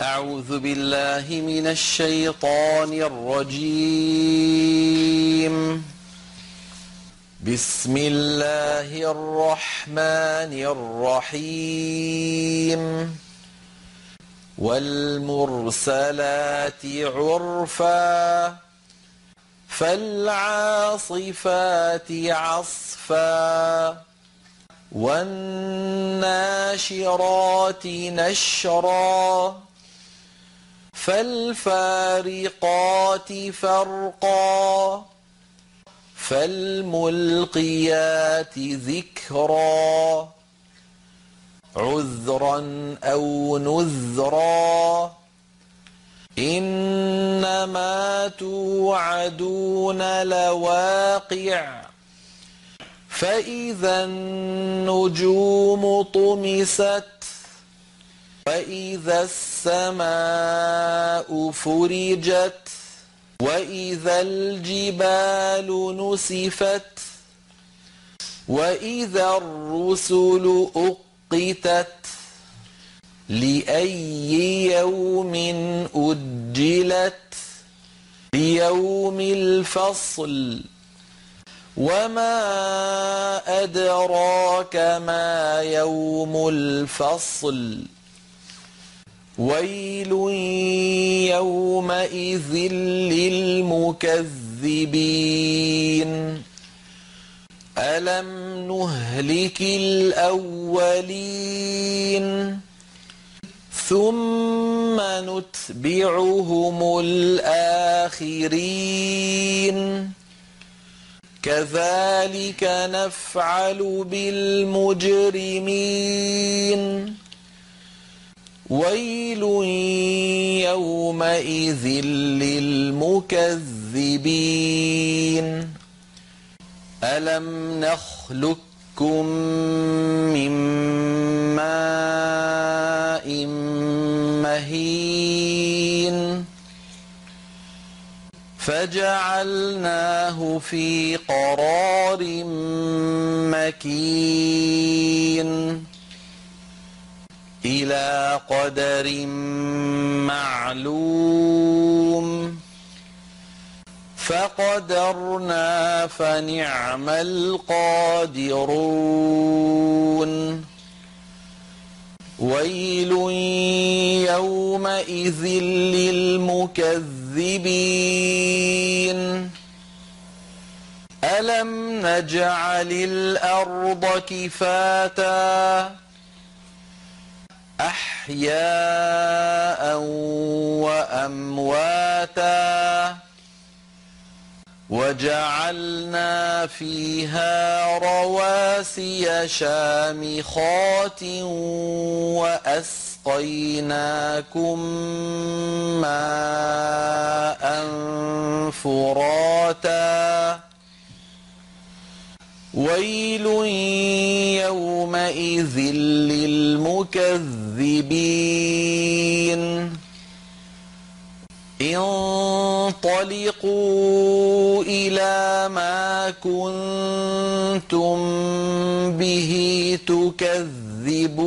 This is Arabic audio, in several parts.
أعوذ بالله من الشيطان الرجيم. بسم الله الرحمن الرحيم. والمرسلات عرفا فالعاصفات عصفا والناشرات نشرا. فالفارقات فرقا فالملقيات ذكرا عذرا أو نذرا إنما توعدون لواقع فإذا النجوم طمست واذا السماء فرجت وإذا الجبال نسفت وإذا الرسل أقتت لأي يوم أجلت ليوم الفصل وما أدراك ما يوم الفصل ويل يومئذ للمكذبين. ألم نهلك الأولين؟ ثم نتبعهم الآخرين. كذلك نفعل بالمجرمين. ويل يومئذ للمكذبين. ألم نخلقكم من ماء مهين فجعلناه في قرار مكين. إلى قدر معلوم. فقدرنا فنعم القادرون. ويل يومئذ للمكذبين. ألم نجعل الأرض كفاتا أحياء وأمواتا وجعلنا فيها رواسي شامخات وأسقيناكم ماء فراتا ويل يومئذ للمكذبين. انطلقوا إلى ما كنتم به تكذبون.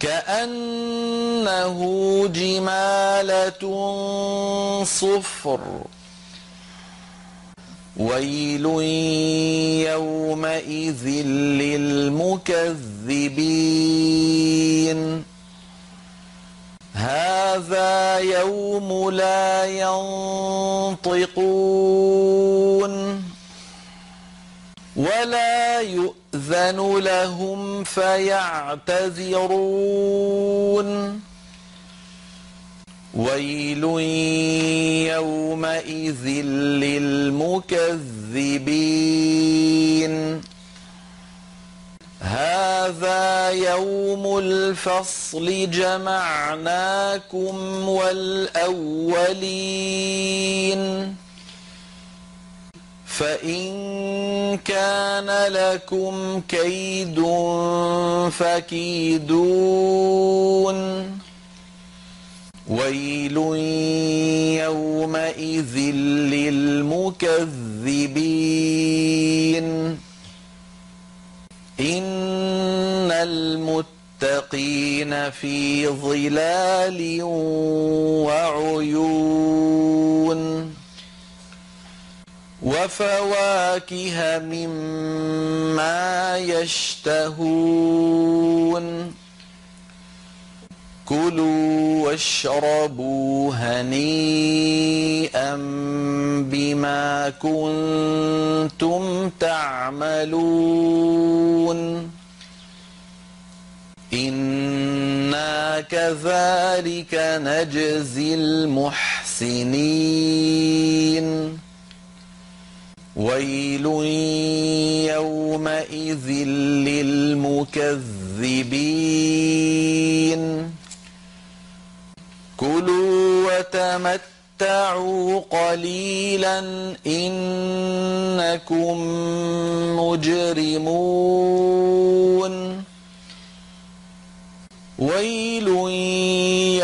كأنه جمالة صفر. ويل يومئذ للمكذبين. هذا يوم لا ينطقون. ولا يؤذن لهم فيعتذرون. ويل يومئذ للمكذبين. هذا يوم الفصل جمعناكم والأولين. فإن كان لكم كيد فكيدون. ويل يومئذ للمكذبين. إن المتقين في ظلال وعيون. وفواكه مما يشتهون. كلوا واشربوا هنيئا بما كنتم تعملون. أنا كذلك نجزي المحسنين. ويل يومئذ للمكذبين. كلوا وتمتعوا قليلا إنكم مجرمون. ويل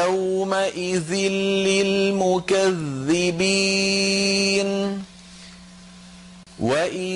يومئذ للمكذبين.